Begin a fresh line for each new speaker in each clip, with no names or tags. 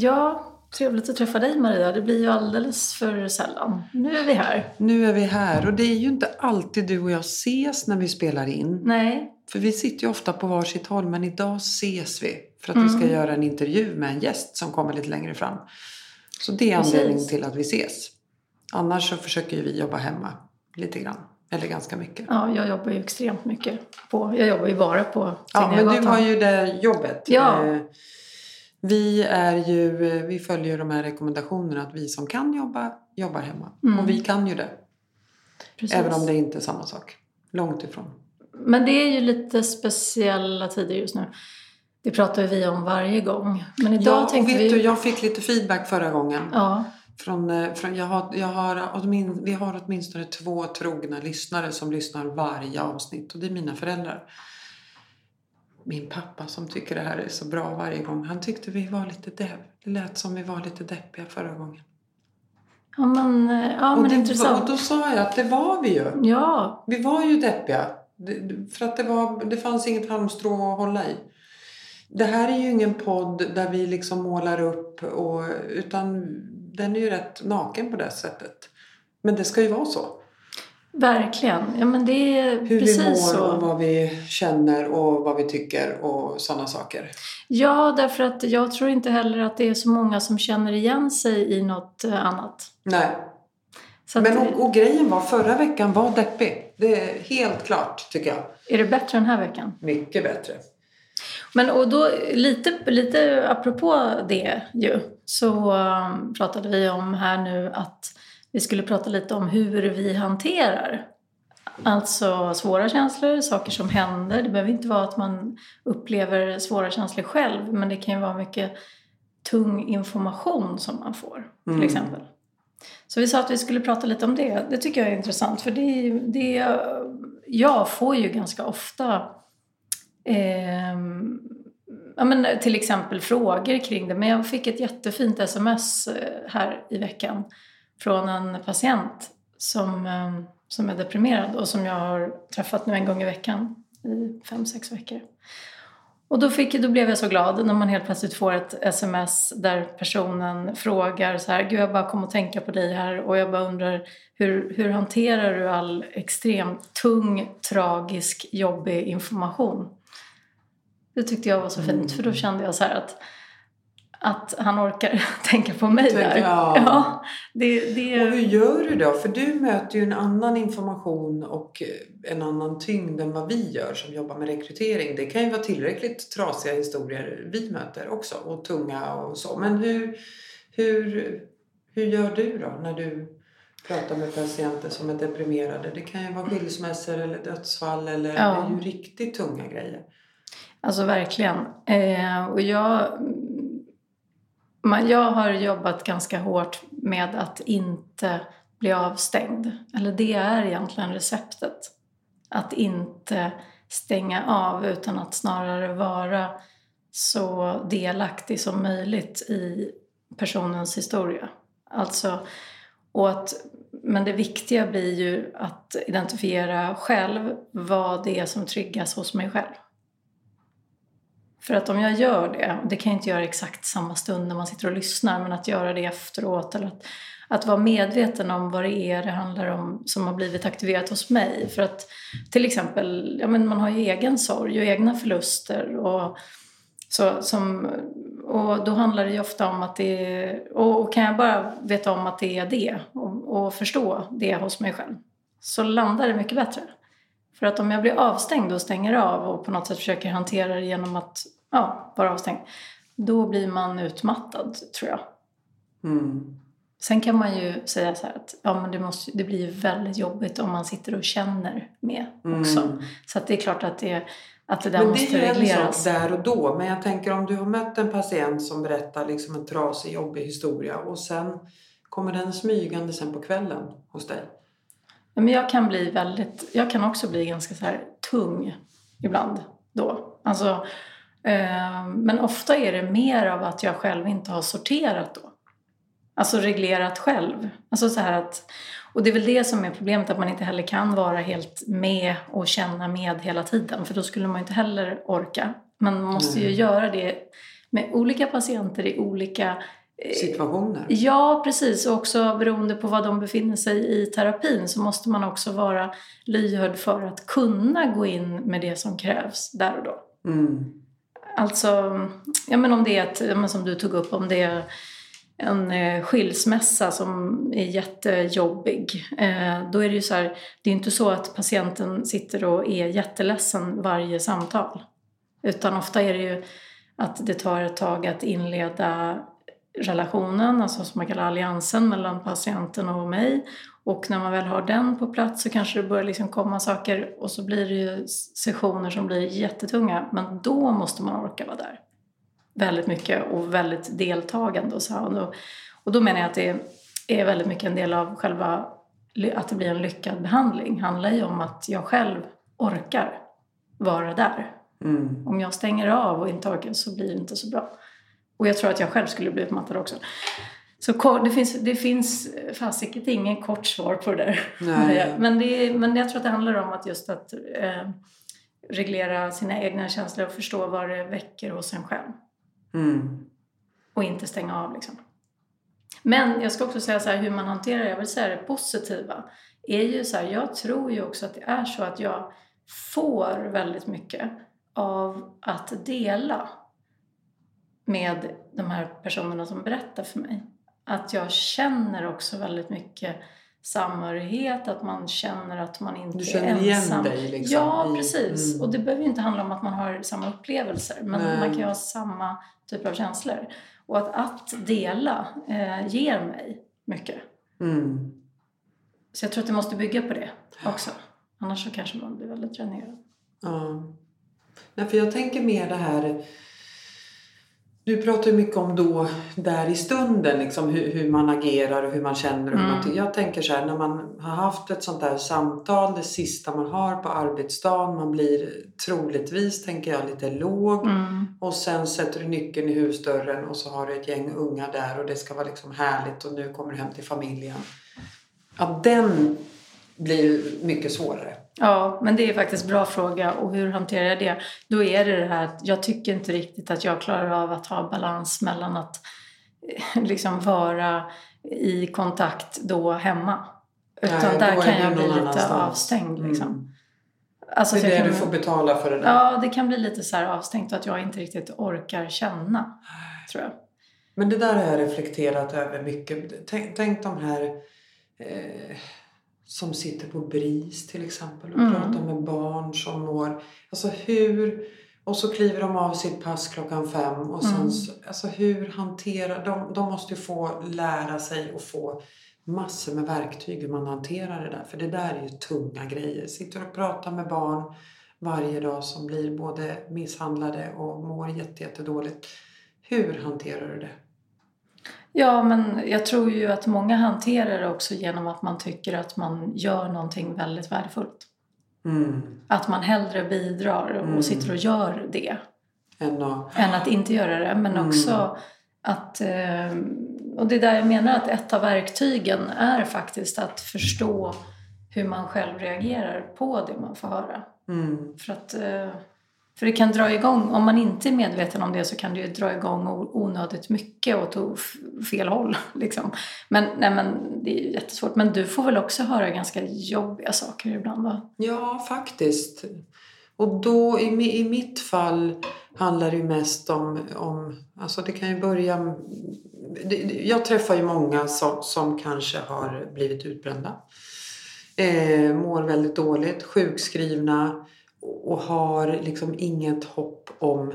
Ja, trevligt att träffa dig Maria. Det blir ju alldeles för sällan. Nu är vi här.
Nu är vi här och det är ju inte alltid du och jag ses när vi spelar in.
Nej.
För vi sitter ju ofta på varsitt håll men idag ses vi. För att mm. vi ska göra en intervju med en gäst som kommer lite längre fram. Så det är anledningen till att vi ses. Annars så försöker vi jobba hemma lite grann. Eller ganska mycket.
Ja, jag jobbar ju extremt mycket på, jag jobbar ju bara på
Ja, men du har ju det jobbet.
Ja.
Eh, vi, är ju, vi följer de här rekommendationerna att vi som kan jobba, jobbar hemma. Mm. Och vi kan ju det. Precis. Även om det inte är samma sak. Långt ifrån.
Men det är ju lite speciella tider just nu. Det pratar vi om varje gång. Men idag
ja,
tänkte
vet
vi...
du, jag fick lite feedback förra gången.
Ja.
Från, eh, från, jag har, jag har, vi har åtminstone två trogna lyssnare som lyssnar varje avsnitt och det är mina föräldrar. Min pappa som tycker det här är så bra varje gång, han tyckte vi var lite depp. Det lät som vi var lite deppiga förra gången.
Ja men, eh, ja,
och
men
det,
intressant.
Och då sa jag att det var vi ju.
Ja.
Vi var ju deppiga. För att det, var, det fanns inget halmstrå att hålla i. Det här är ju ingen podd där vi liksom målar upp och, utan den är ju rätt naken på det sättet. Men det ska ju vara så.
Verkligen. Ja, men det är
Hur
precis
vi mår
så.
och vad vi känner och vad vi tycker och sådana saker.
Ja, därför att jag tror inte heller att det är så många som känner igen sig i något eh, annat.
Nej.
Så
men och, och grejen var, förra veckan var deppig. Det är helt klart tycker jag.
Är det bättre den här veckan?
Mycket bättre.
Men och då, lite, lite apropå det ju, så um, pratade vi om här nu att vi skulle prata lite om hur vi hanterar Alltså svåra känslor, saker som händer. Det behöver inte vara att man upplever svåra känslor själv men det kan ju vara mycket tung information som man får till
Mm.
exempel. Så vi sa att vi skulle prata lite om det. Det tycker jag är intressant för det, det jag får ju ganska ofta ja, men till exempel frågor kring det. Men jag fick ett jättefint sms eh, här i veckan från en patient som, eh, som är deprimerad och som jag har träffat nu en gång i veckan i fem, sex veckor. Och då, fick, då blev jag så glad när man helt plötsligt får ett sms där personen frågar så här, Gud jag bara kom att tänka på dig här och jag bara undrar hur, hur hanterar du all extremt tung, tragisk, jobbig information? Det tyckte jag var så fint för då kände jag så här att, att han orkar tänka på mig
Tänker
där.
jag.
Ja, det, det,
Och hur gör du då? För du möter ju en annan information och eh, en annan tyngd än vad vi gör som jobbar med rekrytering. Det kan ju vara tillräckligt trasiga historier vi möter också och tunga och så. Men hur, hur, hur gör du då när du pratar med patienter som är deprimerade? Det kan ju vara skilsmässor eller dödsfall eller
Ja.
det är ju riktigt tunga grejer.
Alltså verkligen. Eh, och jag, man, jag har jobbat ganska hårt med att inte bli avstängd. Eller det är egentligen receptet. Att inte stänga av utan att snarare vara så delaktig som möjligt i personens historia. Alltså, och att, men det viktiga blir ju att identifiera själv vad det är som triggas hos mig själv. För att om jag gör det, och det kan jag inte göra exakt samma stund när man sitter och lyssnar, men att göra det efteråt eller att, att vara medveten om vad det är det handlar om som har blivit aktiverat hos mig. För att till exempel, ja men man har ju egen sorg och egna förluster och så, som, och då handlar det ju ofta om att det är, och, och kan jag bara veta om att det är det och, och förstå det hos mig själv så landar det mycket bättre. För att om jag blir avstängd och stänger av och på något sätt försöker hantera det genom att ja, vara avstängd, då blir man utmattad tror jag.
Mm.
Sen kan man ju säga så här att ja, men det, måste, det blir väldigt jobbigt om man sitter och känner med också.
Mm.
Så att det är klart att det, att det där
Men det
måste
är ju en
regleras.
sak där och då. Men jag tänker om du har mött en patient som berättar liksom en trasig, jobbig historia och sen kommer den smygande sen på kvällen hos dig.
Men jag kan bli väldigt, jag kan också bli ganska så här tung ibland då. Alltså, eh, men ofta är det mer av att jag själv inte har sorterat då. Alltså reglerat själv. Alltså så här att, och det är väl det som är problemet, att man inte heller kan vara helt med och känna med hela tiden. För då skulle man inte heller orka. Man måste ju
Nej.
göra det med olika patienter i olika
situationer.
Ja, precis. Och också beroende på var de befinner sig i terapin så måste man också vara lyhörd för att kunna gå in med det som krävs där och då.
Mm.
Alltså, ja men om det är ett, som du tog upp, om det är en eh, skilsmässa som är jättejobbig. Eh, då är det ju så här, det är inte så att patienten sitter och är jätteledsen varje samtal. Utan ofta är det ju att det tar ett tag att inleda relationen, alltså som man kallar alliansen mellan patienten och mig. Och när man väl har den på plats så kanske det börjar liksom komma saker och så blir det ju sessioner som blir jättetunga. Men då måste man orka vara där väldigt mycket och väldigt deltagande. Och, så. Och, då, och då menar jag att det är väldigt mycket en del av själva att det blir en lyckad behandling. Handlar ju om att jag själv orkar vara där.
Mm.
Om jag stänger av och inte orkar så blir det inte så bra. Och jag tror att jag själv skulle bli utmattad också. Så det finns, det finns fasiket ingen kort svar på det där.
Nej.
Men, det, men jag tror att det handlar om att just att eh, reglera sina egna känslor och förstå vad det väcker hos en själv.
Mm.
Och inte stänga av liksom. Men jag ska också säga så här, hur man hanterar det. Jag vill säga det positiva. Är ju så här, jag tror ju också att det är så att jag får väldigt mycket av att dela med de här personerna som berättar för mig. Att jag känner också väldigt mycket samhörighet, att man känner att man inte
du känner
är ensam.
igen dig liksom?
Ja, precis.
Mm.
Och det behöver ju inte handla om att man har samma upplevelser, men
Nej.
man kan ju ha samma typ av känslor. Och att, att dela eh, ger mig mycket.
Mm.
Så jag tror att det måste bygga på det också. Annars så kanske man blir väldigt dränerad.
Ja. Nej, för jag tänker mer det här... Du pratar mycket om då, där i stunden, liksom, hur, hur man agerar och hur man känner. Och hur man,
Mm.
jag tänker så här, när man har haft ett sånt där samtal, det sista man har på arbetsdagen, man blir troligtvis, tänker jag, lite låg.
Mm.
Och sen sätter du nyckeln i husdörren och så har du ett gäng unga där och det ska vara liksom härligt och nu kommer du hem till familjen. Att den blir mycket svårare.
Ja, men det är faktiskt en bra fråga. Och hur hanterar jag det? Då är det det här att jag tycker inte riktigt att jag klarar av att ha balans mellan att eh, liksom vara i kontakt då hemma. Utan
Nej,
där
är
kan jag bli lite
annanstans.
avstängd. Liksom.
Mm.
Alltså,
Det är det
kan,
du får betala för det där.
Ja, det kan bli lite så här avstängt och att jag inte riktigt orkar känna, tror jag.
Men det där har jag reflekterat över mycket. Tänk, tänk de här eh, som sitter på BRIS till exempel och
Mm.
pratar med barn som mår... Alltså hur... Och så kliver de av sitt pass klockan fem och sen
Mm.
så, alltså hur hanterar... De, de måste ju få lära sig och få massor med verktyg hur man hanterar det där. För det där är ju tunga grejer. Sitter och pratar med barn varje dag som blir både misshandlade och mår jätte, jättedåligt. Hur hanterar du det?
Ja, men jag tror ju att många hanterar det också genom att man tycker att man gör någonting väldigt värdefullt.
Mm.
Att man hellre bidrar och
Mm.
sitter och gör det
Än att...
än att inte göra det. Men
Mm.
också att... eh, Och det är där jag menar att ett av verktygen är faktiskt att förstå hur man själv reagerar på det man får höra.
Mm.
För att... För det kan dra igång, om man inte är medveten om det så kan det ju dra igång onödigt mycket åt fel håll. Liksom. Men, nej, men det är ju jättesvårt. Men du får väl också höra ganska jobbiga saker ibland va?
Ja, faktiskt. Och då i, i mitt fall handlar det ju mest om, om alltså det kan ju börja... Jag träffar ju många som, som kanske har blivit utbrända. Eh, mår väldigt dåligt, sjukskrivna och har liksom inget hopp om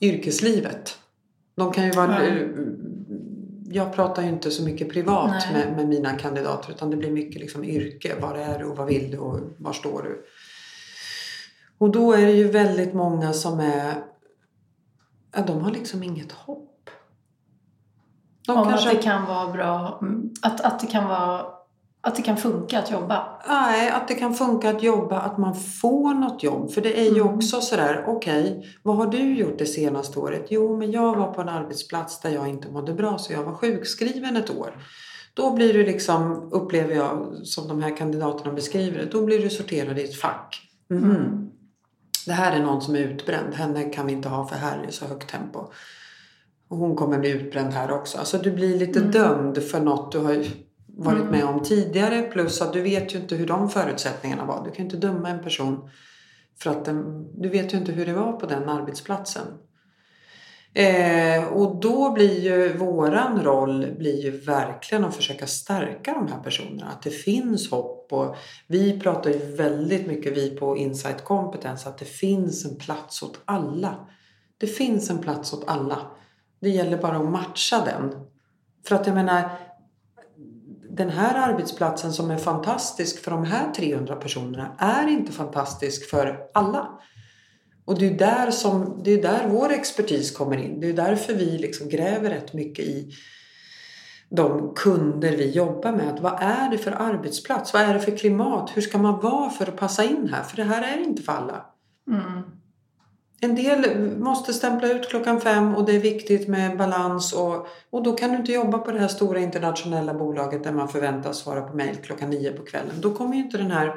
yrkeslivet. De kan ju vara... Jag pratar ju inte så mycket privat med, med mina kandidater utan det blir mycket liksom yrke. Var är du och vad vill du och var står du? Och då är det ju väldigt många som är... Ja, de har liksom inget hopp. De
om
kanske-
att det kan vara bra, att, att det kan vara att det kan funka att jobba.
Nej, att det kan funka att jobba, att man får något jobb. För det är ju
Mm.
också sådär, okej, vad har du gjort det senaste året? Jo, men jag var på en arbetsplats där jag inte mådde bra så jag var sjukskriven ett år. Då blir du liksom, upplever jag, som de här kandidaterna beskriver det, då blir du sorterad i ett fack. Mhm.
Mm.
Det här är någon som är utbränd, henne kan vi inte ha för här är så högt tempo. Och hon kommer bli utbränd här också. Alltså du blir lite
Mm.
dömd för något du har varit
Mm.
med om tidigare. Plus att du vet ju inte hur de förutsättningarna var. Du kan ju inte döma en person för att den, du vet ju inte hur det var på den arbetsplatsen. Eh, och då blir ju våran roll blir ju verkligen att försöka stärka de här personerna. Att det finns hopp. Och vi pratar ju väldigt mycket, vi på Insight Competence, att det finns en plats åt alla. Det finns en plats åt alla. Det gäller bara att matcha den. För att jag menar, den här arbetsplatsen som är fantastisk för de här 300 personerna är inte fantastisk för alla. Och det är där, som, det är där vår expertis kommer in. Det är därför vi liksom gräver rätt mycket i de kunder vi jobbar med. Att vad är det för arbetsplats? Vad är det för klimat? Hur ska man vara för att passa in här? För det här är inte för alla.
Mm.
En del måste stämpla ut klockan fem och det är viktigt med balans och, och då kan du inte jobba på det här stora internationella bolaget där man förväntas svara på mejl klockan nio på kvällen. Då kommer ju inte den här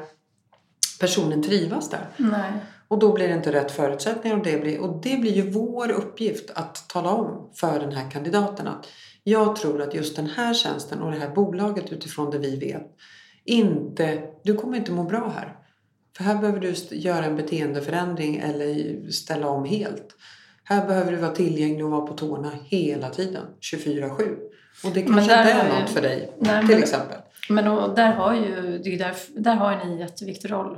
personen trivas där.
Nej.
Och då blir det inte rätt förutsättningar och det blir, och det blir ju vår uppgift att tala om för den här kandidaten att jag tror att just den här tjänsten och det här bolaget utifrån det vi vet inte, du kommer inte må bra här. För här behöver du göra en beteendeförändring eller ställa om helt. Här behöver du vara tillgänglig och vara på tårna hela tiden, 24-7. Och det kanske inte är
ju-
något för dig,
Nej,
till
men,
exempel.
men och där, har ju, det är där, där har ni en jätteviktig roll.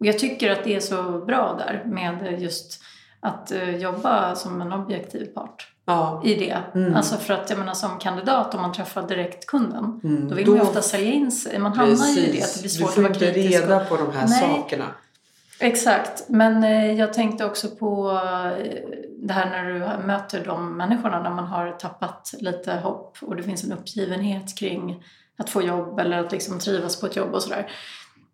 Och jag tycker att det är så bra där med just att eh, jobba som en objektiv part
Ja.
i det.
Mm.
Alltså för att jag menar som kandidat om man träffar direkt kunden
Mm.
då vill man ju ofta sälja in sig. Man hamnar ju i det att det blir svårt
du får
att vara
inte
kritisk.
reda
och-
på de här
Nej.
sakerna.
Exakt, men eh, jag tänkte också på eh, det här när du möter de människorna när man har tappat lite hopp och det finns en uppgivenhet kring att få jobb eller att liksom trivas på ett jobb och sådär.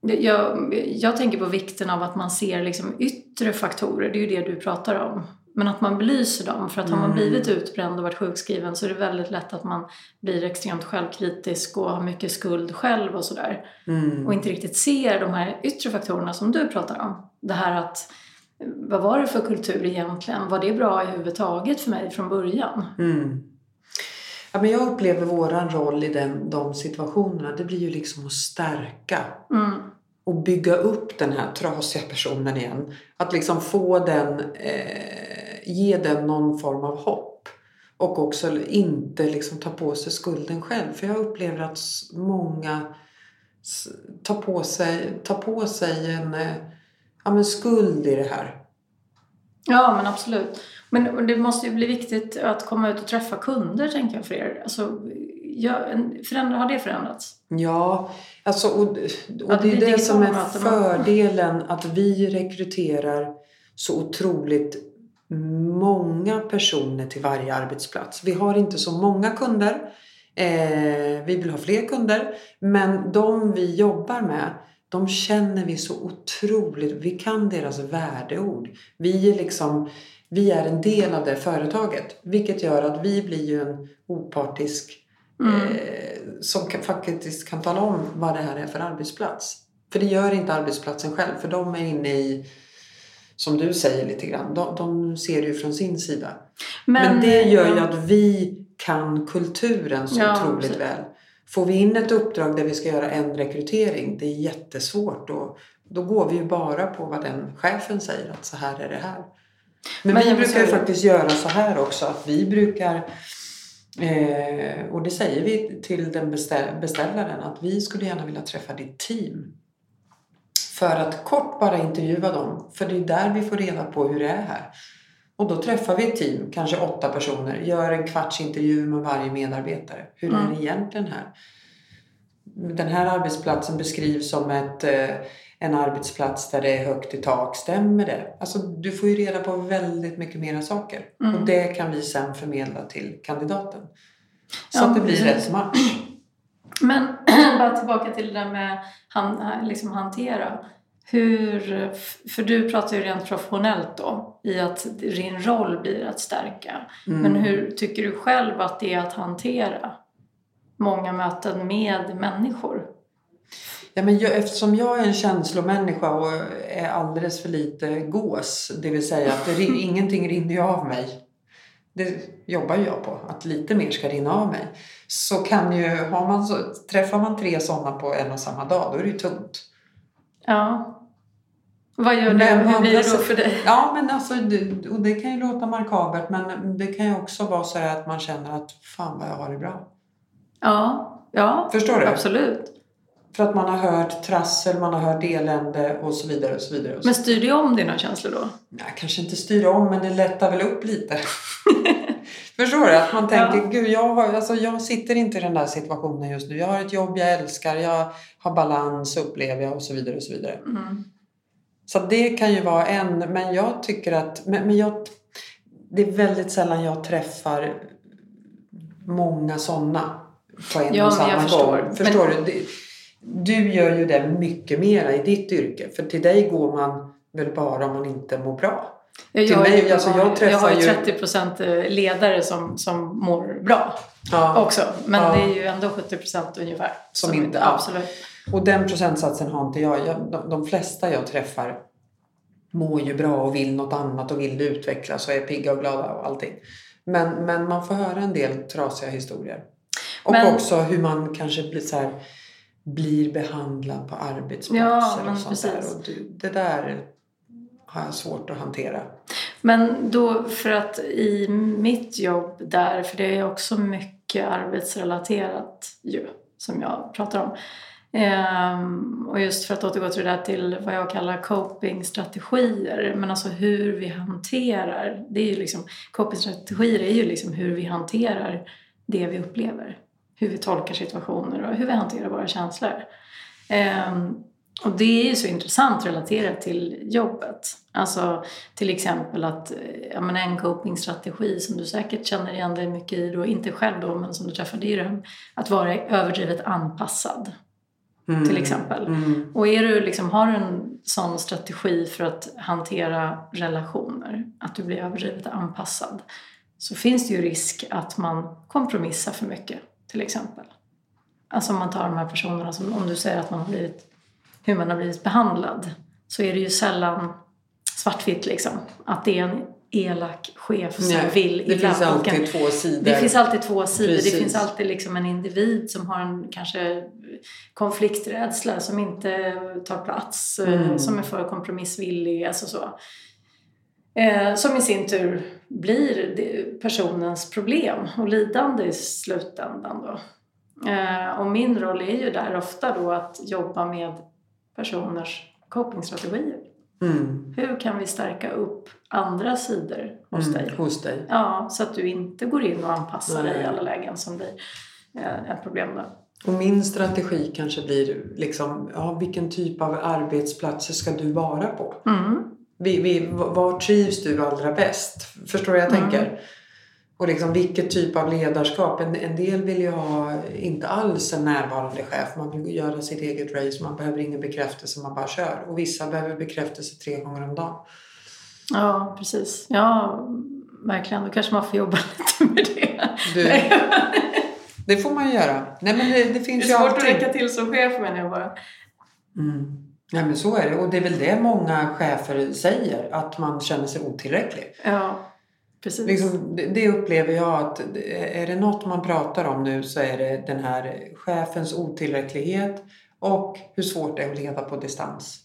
Jag, jag tänker på vikten av att man ser liksom yttre faktorer, det är ju det du pratar om. Men att man belyser dem, för att har man
Mm.
blivit utbränd och varit sjukskriven så är det väldigt lätt att man blir extremt självkritisk och har mycket skuld själv och sådär
Mm.
och inte riktigt ser de här yttre faktorerna som du pratar om. Det här att, vad var det för kultur egentligen? Var det bra överhuvudtaget för mig från början?
Mm. Ja, men jag upplever våran roll i den, de situationerna, det blir ju liksom att stärka
Mm.
och bygga upp den här trasiga personen igen. Att liksom få den, eh, ge den någon form av hopp. Och också inte liksom ta på sig skulden själv. För jag upplever att många tar på sig, tar på sig en eh, ja, men skuld i det här.
Ja, men absolut. Men det måste ju bli viktigt att komma ut och träffa kunder, tänker jag, för er. Alltså, ja, förändra, har det förändrats?
Ja, alltså och, och
Ja, det
det är det som är fördelen att vi rekryterar så otroligt många personer till varje arbetsplats. Vi har inte så många kunder. Eh, vi vill ha fler kunder. Men de vi jobbar med, de känner vi så otroligt. Vi kan deras värdeord. Vi är liksom vi är en del av det företaget. Vilket gör att vi blir ju en opartisk
Mm.
eh, som kan, faktiskt kan tala om vad det här är för arbetsplats. För det gör inte arbetsplatsen själv, för de är inne i, som du säger lite grann, de, de ser det ju från sin sida. Men, det gör ju
ja,
att vi kan kulturen så
Ja,
otroligt
precis.
väl. Får vi in ett uppdrag där vi ska göra en rekrytering, det är jättesvårt. Då, då går vi ju bara på vad den chefen säger, att så här är det här. Men,
Men
vi brukar ju faktiskt göra så här också, att vi brukar Eh, och det säger vi till den beställ- beställaren att vi skulle gärna vilja träffa ditt team. För att kort bara intervjua dem. För det är där vi får reda på hur det är här. Och då träffar vi ett team, kanske åtta personer, gör en kvarts intervju med varje medarbetare. Hur är
Mm.
det egentligen här? Den här arbetsplatsen beskrivs som ett, eh, en arbetsplats där det är högt i tak. Stämmer det? Alltså, du får ju reda på väldigt mycket mera saker.
Mm.
Och det kan vi sen förmedla till kandidaten. Så
Ja,
att det blir
precis.
rätt match.
Men bara tillbaka till det där med han, liksom hantera. Hur, för du pratar ju rent professionellt då i att din roll blir att stärka.
Mm.
Men hur tycker du själv att det är att hantera många möten med människor?
Ja, men jag, eftersom jag är en känslomänniska och är alldeles för lite gås, det vill säga att det, ingenting rinner ju av mig. Det jobbar ju jag på, att lite mer ska rinna av mig. Så kan ju, har man så, träffar man tre sådana på en och samma dag, då är det ju tungt.
Ja. Vad gör du? Hur blir det då för dig?
Ja, men alltså, det, och det kan ju låta markabert, men det kan ju också vara så att man känner att fan vad jag har det bra.
Ja, ja
Förstår du?
absolut.
För att man har hört trassel, man har hört elände och så vidare. Och så vidare och så.
Men styr det om dina känslor då?
Nej, kanske inte styra om, men det lättar väl upp lite. Förstår du? Att man tänker,
Ja.
gud, jag, har, alltså, jag sitter inte i den där situationen just nu. Jag har ett jobb jag älskar, jag har balans upplever jag och så vidare. och så vidare.
Mm.
Så det kan ju vara en, men jag tycker att, men, men jag, det är väldigt sällan jag träffar många sådana på en
Ja,
och
men
samma
jag förstår.
gång. Förstår du? Det, du gör ju det mycket mera i ditt yrke. För till dig går man väl bara om man inte mår bra.
Jag,
Till mig, alltså, jag
jag har ju
ju-
30 procent ledare som, som mår bra
Ja.
också. Men
Ja.
det är ju ändå 70 procent ungefär.
Som inte- ja.
Absolut.
Och den procentsatsen har inte jag. jag de, de flesta jag träffar mår ju bra och vill något annat och vill utvecklas och är pigga och glada och allting. Men, men man får höra en del trasiga historier. Och
Men-
också hur man kanske blir, så här, blir behandlad på arbetsplatser
Ja,
och sånt där.
precis.
Och du, det där har jag svårt att hantera.
Men då för att i mitt jobb där, för det är också mycket arbetsrelaterat ju, som jag pratar om. Ehm, och just för att återgå till det där till vad jag kallar copingstrategier, men alltså hur vi hanterar, det är ju liksom, copingstrategier är ju liksom hur vi hanterar det vi upplever. Hur vi tolkar situationer och hur vi hanterar våra känslor. Ehm, och det är ju så intressant relaterat till jobbet. Alltså till exempel att eh, ja, men en copingstrategi som du säkert känner igen dig mycket i, då, inte själv då, men som du träffade i det att vara överdrivet anpassad
Mm.
till exempel.
Mm.
Och är du liksom, har du en sån strategi för att hantera relationer, att du blir överdrivet anpassad, så finns det ju risk att man kompromissar för mycket, till exempel. Alltså om man tar de här personerna som, om du säger att man har blivit, hur man har blivit behandlad, så är det ju sällan svartvitt liksom. Att det är en elak chef som
Nej,
vill
det
illa
finns
och en
alltid två sidor.
det finns alltid två sidor.
Precis.
Det finns alltid liksom en individ som har en kanske konflikträdsla som inte tar plats, eh,
Mm.
som är för kompromissvillig, alltså så. Eh, som i sin tur blir personens problem och lidande i slutändan då. Eh, och min roll är ju där ofta då att jobba med personers copingstrategier.
Mm.
Hur kan vi stärka upp andra sidor hos dig?
Mm. Hos dig.
Ja, så att du inte går in och anpassar dig i
Nej.
alla lägen som blir eh, ett problem då.
Och min strategi kanske blir liksom, ja, vilken typ av arbetsplatser ska du vara på?
Mm.
Vi, vi, var trivs du allra bäst? Förstår du vad jag
Mm.
tänker? Och liksom vilket typ av ledarskap? En, en del vill ju ha inte alls en närvarande chef. Man vill göra sitt eget race. Man behöver ingen bekräftelse, man bara kör. Och vissa behöver bekräftelse tre gånger om dagen.
Ja, precis. Ja, verkligen. Då kanske man får jobba lite med det.
Du, det får man ju göra. Nej men det, det
Det
finns
är
ju
svårt att
alltid.
räcka till som chef menar jag bara.
Mm. Ja men så är det. Och det är väl det många chefer säger. Att man känner sig otillräcklig.
Ja, precis.
Liksom, det- upplever jag att det- är det något man pratar om nu så är det den här chefens otillräcklighet och hur svårt det är att leda på distans.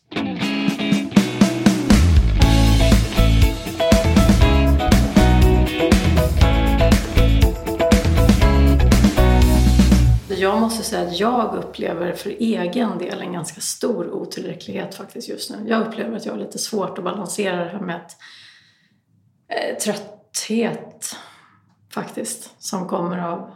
Jag måste säga att jag upplever för egen del en ganska stor otillräcklighet faktiskt just nu. Jag upplever att jag har lite svårt att balansera det här med att, eh, trötthet faktiskt som kommer av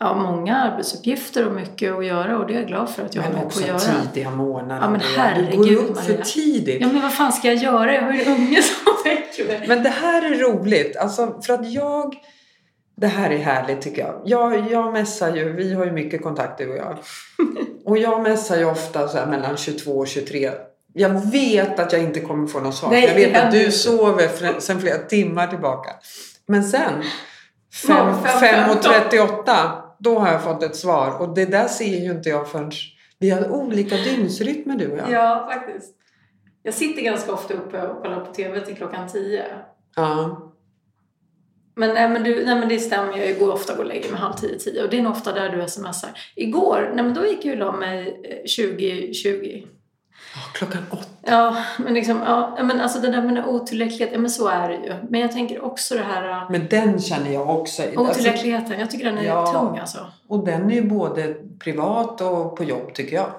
ja, många arbetsuppgifter och mycket att göra och det är jag glad för att jag har
Men
mycket
också
att göra.
tidiga morgnar.
Ja, men
Andrea. Du går
herregud,
upp för tidigt.
Ja men vad fan ska jag göra? Jag har ju en unge som väcker mig.
Men det här är roligt. Alltså, för att jag... Det här är härligt tycker jag. jag. Jag messar ju, vi har ju mycket kontakt du och jag. Och jag messar ju ofta så mellan 22 och 23. Jag vet att jag inte kommer få något svar.
Nej,
jag vet att du sover sen flera timmar tillbaka. Men sen,
Ja, fem,
5.38, då har jag fått ett svar. Och det där ser ju inte jag förrän... Vi har olika dygnsrytmer du och jag.
Ja, faktiskt. Jag sitter ganska ofta uppe och kollar på TV till klockan tio.
Ja.
Men, nej, men, du, nej, men det stämmer, jag går ofta och lägger mig halv tio, tio och det är nog ofta där du smsar. Igår, nej men då gick jag och la mig 20.20.
Ja, klockan åtta.
Ja, men liksom, ja, men alltså det där med otillräcklighet, ja men så är det ju. Men jag tänker också det här...
Men den känner jag också.
Otillräckligheten, jag tycker den är ja, tung alltså.
Och den är ju både privat och på jobb tycker jag.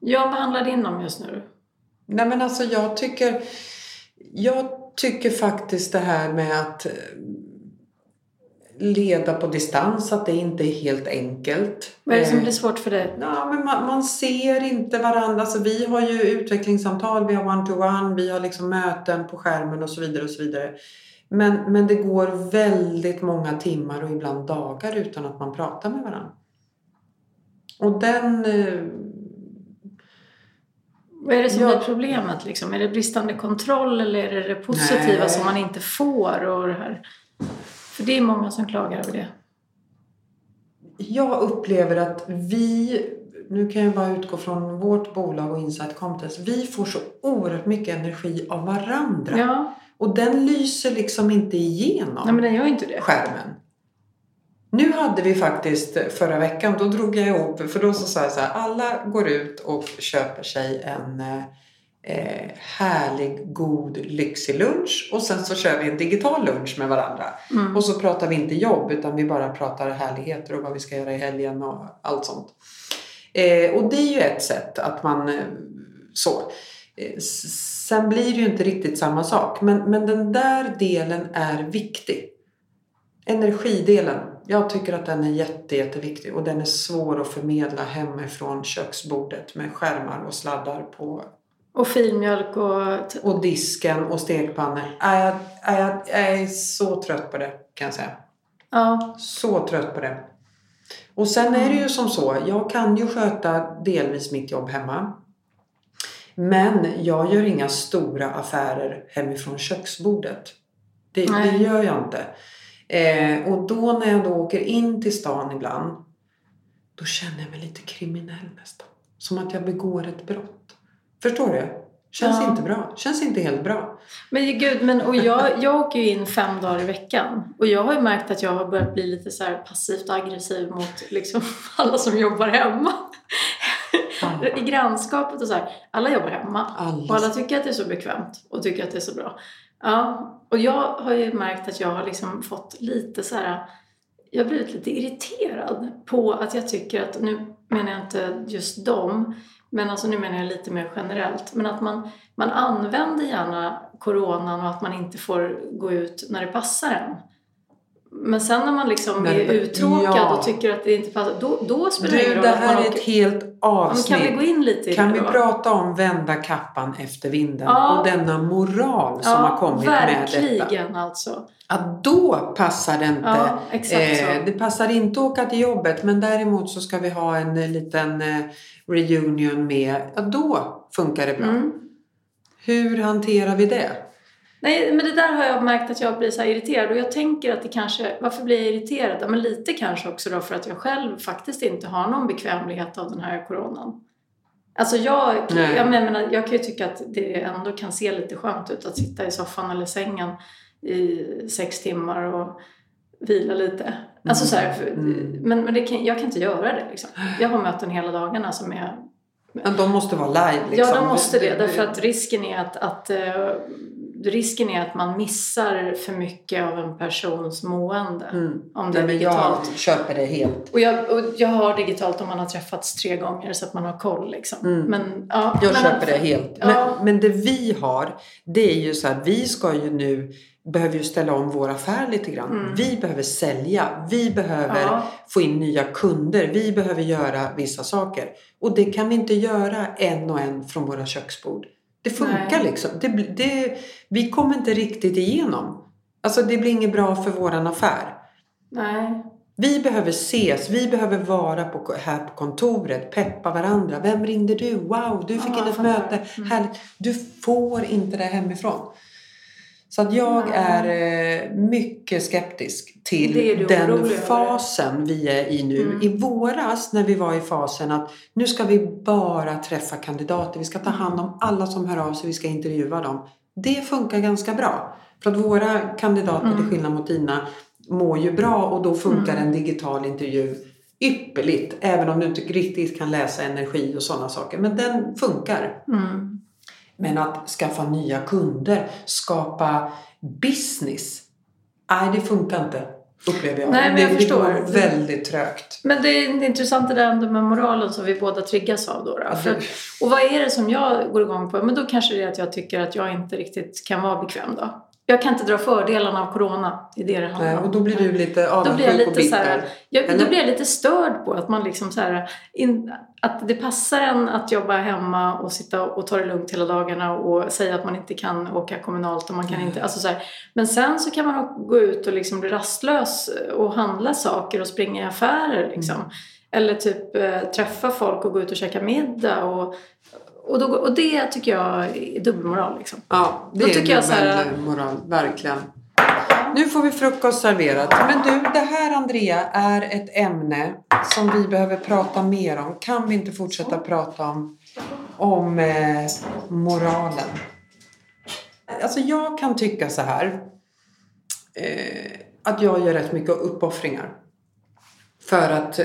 Ja, vad handlar din om just nu?
Nej men alltså jag tycker... Jag tycker faktiskt det här med att leda på distans, att det inte är helt enkelt.
Vad är det som blir svårt för dig?
Ja, men man, man ser inte varandra. Alltså, vi har ju utvecklingssamtal, vi har one-to-one, vi har liksom möten på skärmen och så vidare. och så vidare. Men, men det går väldigt många timmar och ibland dagar utan att man pratar med varandra. Och den... Eh,
Vad är det som ja, blir problemet? Liksom? Är det bristande kontroll eller är det det positiva nej. som man inte får? Och det här? För det är många som klagar över det.
Jag upplever att vi, nu kan jag bara utgå från vårt bolag och Insight Competence, vi får så oerhört mycket energi av varandra.
Ja.
Och den lyser liksom inte igenom
Nej, men den gör inte det.
skärmen. Nu hade vi faktiskt förra veckan, då drog jag ihop, för då så sa jag så här, alla går ut och köper sig en eh, härlig, god, lyxig lunch och sen så kör vi en digital lunch med varandra. Mm. Och så pratar vi inte jobb utan vi bara pratar härligheter och vad vi ska göra i helgen och allt sånt. Eh, och det är ju ett sätt att man eh, så. Eh, sen blir det ju inte riktigt samma sak men, men den där delen är viktig. Energidelen, jag tycker att den är jätte, jätteviktig och den är svår att förmedla hemifrån köksbordet med skärmar och sladdar på
och filmjölk och...
Och disken och stekpannor. Jag, jag, jag, är så trött på det kan jag säga.
Ja.
Så trött på det. Och sen är det ju som så. Jag kan ju sköta delvis mitt jobb hemma. Men jag gör inga stora affärer hemifrån köksbordet. Det, det gör jag inte. Eh, och då när jag då åker in till stan ibland. Då känner jag mig lite kriminell nästan. Som att jag begår ett brott. Förstår du? Känns ja. inte bra. Känns inte helt bra.
Men gud, men, och jag, jag åker ju in fem dagar i veckan. Och jag har ju märkt att jag har börjat bli lite så passivt aggressiv mot liksom alla som jobbar hemma. I grannskapet och så här. Alla jobbar hemma. Alla. Och alla tycker att det är så bekvämt och tycker att det är så bra. Ja, och jag har ju märkt att jag har liksom fått lite så här jag har blivit lite irriterad på att jag tycker att, nu menar jag inte just dem, men alltså nu menar jag lite mer generellt. Men att man, man använder gärna coronan och att man inte får gå ut när det passar en. Men sen när man liksom men, är uttråkad ja. och tycker att det inte passar, då, då spelar det ingen roll
det här är ett helt avsnitt.
kan vi gå in lite i
Kan
det
vi prata om vända kappan efter vinden ja. och denna moral som ja, har kommit med detta?
Verkligen alltså.
Att då passar det inte.
Eh,
det passar inte att åka till jobbet men däremot så ska vi ha en eh, liten eh, reunion med, ja då funkar det bra. Mm. Hur hanterar vi det?
Nej, men det där har jag märkt att jag blir så irriterad och jag tänker att det kanske, varför blir jag irriterad? Ja, men lite kanske också då för att jag själv faktiskt inte har någon bekvämlighet av den här coronan. Alltså jag, jag, menar, jag kan ju tycka att det ändå kan se lite skönt ut att sitta i soffan eller sängen i sex timmar och vila lite. Alltså så här, mm. Men, men det kan, jag kan inte göra det. Liksom. Jag har möten hela dagarna som är...
Men de måste vara live? Liksom.
Ja, de måste det. Därför att risken är att, att uh, risken är att man missar för mycket av en persons mående.
Mm. Om det är digitalt. Jag köper det helt.
Och jag, och jag har digitalt om man har träffats tre gånger så att man har koll. Liksom.
Mm.
Men, ja,
jag
men
köper att, det helt. Ja. Men, men det vi har, det är ju så här, vi ska ju nu behöver ju ställa om vår affär lite grann. Mm. Vi behöver sälja. Vi behöver ja. få in nya kunder. Vi behöver göra vissa saker. Och det kan vi inte göra en och en från våra köksbord. Det funkar Nej. liksom. Det, det, vi kommer inte riktigt igenom. Alltså det blir inget bra för våran affär.
Nej.
Vi behöver ses, vi behöver vara på, här på kontoret, peppa varandra. Vem ringde du? Wow, du fick ja, in ett möte. Mm. Härligt. Du får inte det hemifrån. Så att jag är eh, mycket skeptisk till den fasen vi är i nu. Mm. I våras när vi var i fasen att nu ska vi bara träffa kandidater. Vi ska ta hand om alla som hör av sig. Vi ska intervjua dem. Det funkar ganska bra. För att våra kandidater, mm. till skillnad mot dina, mår ju bra och då funkar
Mm.
en digital intervju ypperligt. Även om du inte riktigt kan läsa energi och sådana saker. Men den funkar.
Mm.
Men att skaffa nya kunder, skapa business. Nej, det funkar inte. Upplever jag.
Nej, men jag
det,
förstår.
Det går väldigt trögt.
Men det är intressant det där ändå med moralen som vi båda triggas av. Då, då. För, och vad är det som jag går igång på? Men då kanske det är att jag tycker att jag inte riktigt kan vara bekväm då. Jag kan inte dra fördelarna av corona. Det är det det handlar om.
och då blir du lite
Då blir jag
avundsjuk och bitter.
här, jag, då blir jag lite störd på att man liksom så här, in, att det passar en att jobba hemma och sitta och ta det lugnt hela dagarna och säga att man inte kan åka kommunalt och man kan
Mm.
inte, alltså så här. Men sen så kan man gå ut och liksom bli rastlös och handla saker och springa i affärer liksom.
Mm.
Eller typ eh, träffa folk och gå ut och käka middag och, och, då, och det tycker jag är dubbelmoral liksom.
Ja, det
Då
är
tycker jag så här-
dubbelmoral. Verkligen. Nu får vi frukost serverat. Men du, det här Andrea är ett ämne som vi behöver prata mer om. Kan vi inte fortsätta prata om, om eh, moralen? Alltså jag kan tycka så här. Eh, att jag gör rätt mycket uppoffringar. För att eh,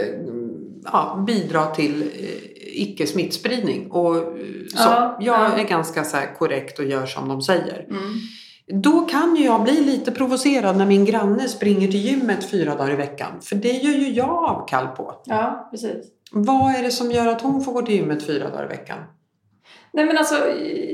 ja, bidra till eh, icke smittspridning. Och, eh, så.
Ja,
jag
ja.
är ganska så korrekt och gör som de säger.
Mm.
Då kan ju jag bli lite provocerad när min granne springer till gymmet fyra dagar i veckan. För det gör ju jag avkall på.
Ja, precis.
Vad är det som gör att hon får gå till gymmet fyra dagar i veckan?
Nej men alltså,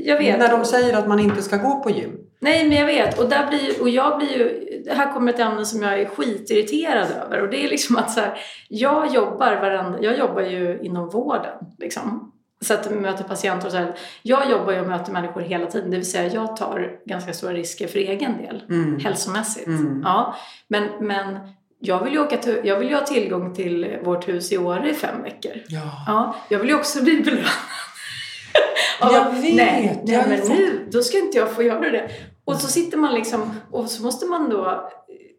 jag vet.
När de säger att man inte ska gå på gym.
Nej, men jag vet. Och, där blir, och jag blir ju... Här kommer ett ämne som jag är skitirriterad över. Och det är liksom att så här, jag jobbar varenda... Jag jobbar ju inom vården. Liksom. Så att jag möter patienter och så här. Jag jobbar ju och möter människor hela tiden. Det vill säga, jag tar ganska stora risker för egen del.
Mm.
Hälsomässigt.
Mm.
Ja. Men, men jag vill ju åka till, Jag vill ha tillgång till vårt hus i Åre i fem veckor.
Ja.
Ja, jag vill ju också bli belönad.
Jag
Ja,
vet,
Nej, nej men nu, då ska inte jag få göra det. Och så sitter man liksom, och så måste man då...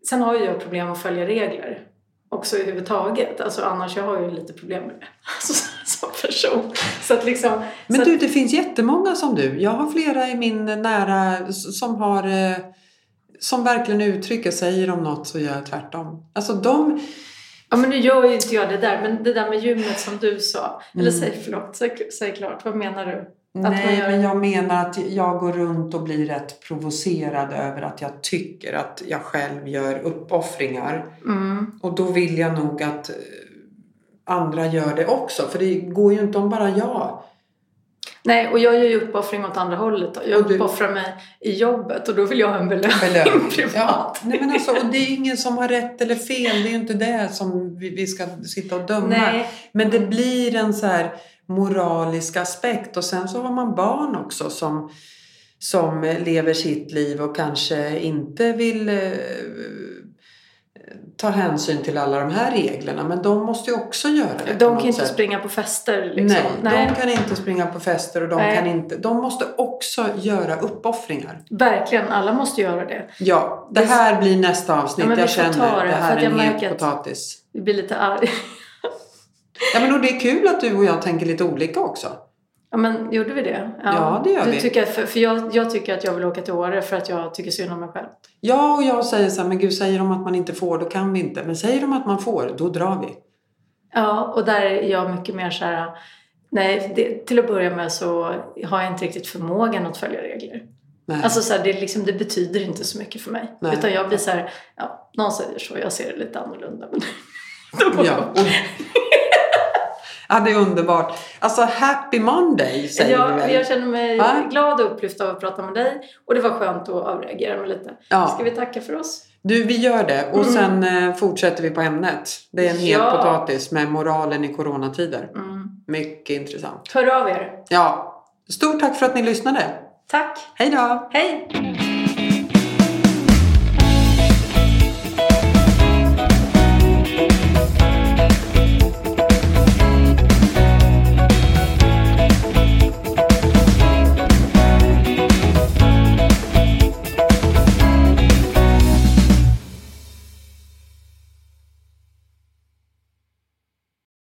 Sen har ju jag problem att följa regler. Också överhuvudtaget. Alltså annars, jag har ju lite problem med det. Alltså, som person. Så att liksom...
Men du, det finns jättemånga som du. Jag har flera i min nära som har eh, som verkligen uttrycker, säger om något så gör jag tvärtom. Alltså de...
ja men nu gör ju inte jag det där. Men det där med gymmet som du sa. Eller
Mm.
säg förlåt, säg, säg klart. Vad menar du?
Nej,
gör-
men jag menar att jag går runt och blir rätt provocerad över att jag tycker att jag själv gör uppoffringar.
Mm.
Och då vill jag nog att eh, andra gör det också. För det går ju inte om bara jag.
Nej, och jag gör ju uppoffring åt andra hållet. Då. Jag
Och du-
uppoffrar mig i jobbet och då vill jag ha en belöning
Belöning.
privat.
Ja, nej men alltså, och det är ingen som har rätt eller fel. Det är ju inte det som vi, vi ska sitta och döma.
Nej,
Men det blir en så här moralisk aspekt. Och sen så har man barn också som, som lever sitt liv och kanske inte vill ta hänsyn till alla de här reglerna. Men de måste ju också göra det.
De kan inte
sätt.
springa på fester liksom.
Nej, de kan inte springa på fester och de
Nej.
kan inte... De måste också göra uppoffringar.
Verkligen, alla måste göra det.
Ja, det här blir nästa avsnitt.
Ja,
jag känner
det,
det här är en het potatis.
Vi blir lite arg.
Ja, men och det är kul att du och jag tänker lite olika också.
Ja, men gjorde vi det?
Ja, det gör
du
vi.
Tycker, för för jag, jag tycker att jag vill åka till Åre för att jag tycker synd om mig själv.
Ja, och jag säger så här, men gud, säger de att man inte får, då kan vi inte. Men säger de att man får, då drar vi.
Ja, och där är jag mycket mer så här... Nej, det, till att börja med så har jag inte riktigt förmågan att följa regler.
Nej.
Alltså så här, det, liksom, det betyder inte så mycket för mig.
Nej.
Utan jag blir så här, ja, någon säger så, jag ser det lite annorlunda. Men
ja. Och... ja, det är underbart. Alltså, happy Monday säger vi
jag,
väl?
jag känner mig
Va?
glad och upplyft av att prata med dig. Och det var skönt att avreagera mig lite.
Ja.
Ska vi tacka för oss?
Du, vi gör det. Och
Mm.
sen eh, fortsätter vi på ämnet. Det är en het
Ja.
potatis med moralen i coronatider.
Mm.
Mycket intressant.
Hör av er.
Ja, stort tack för att ni lyssnade.
Tack.
Hej då!
Hej!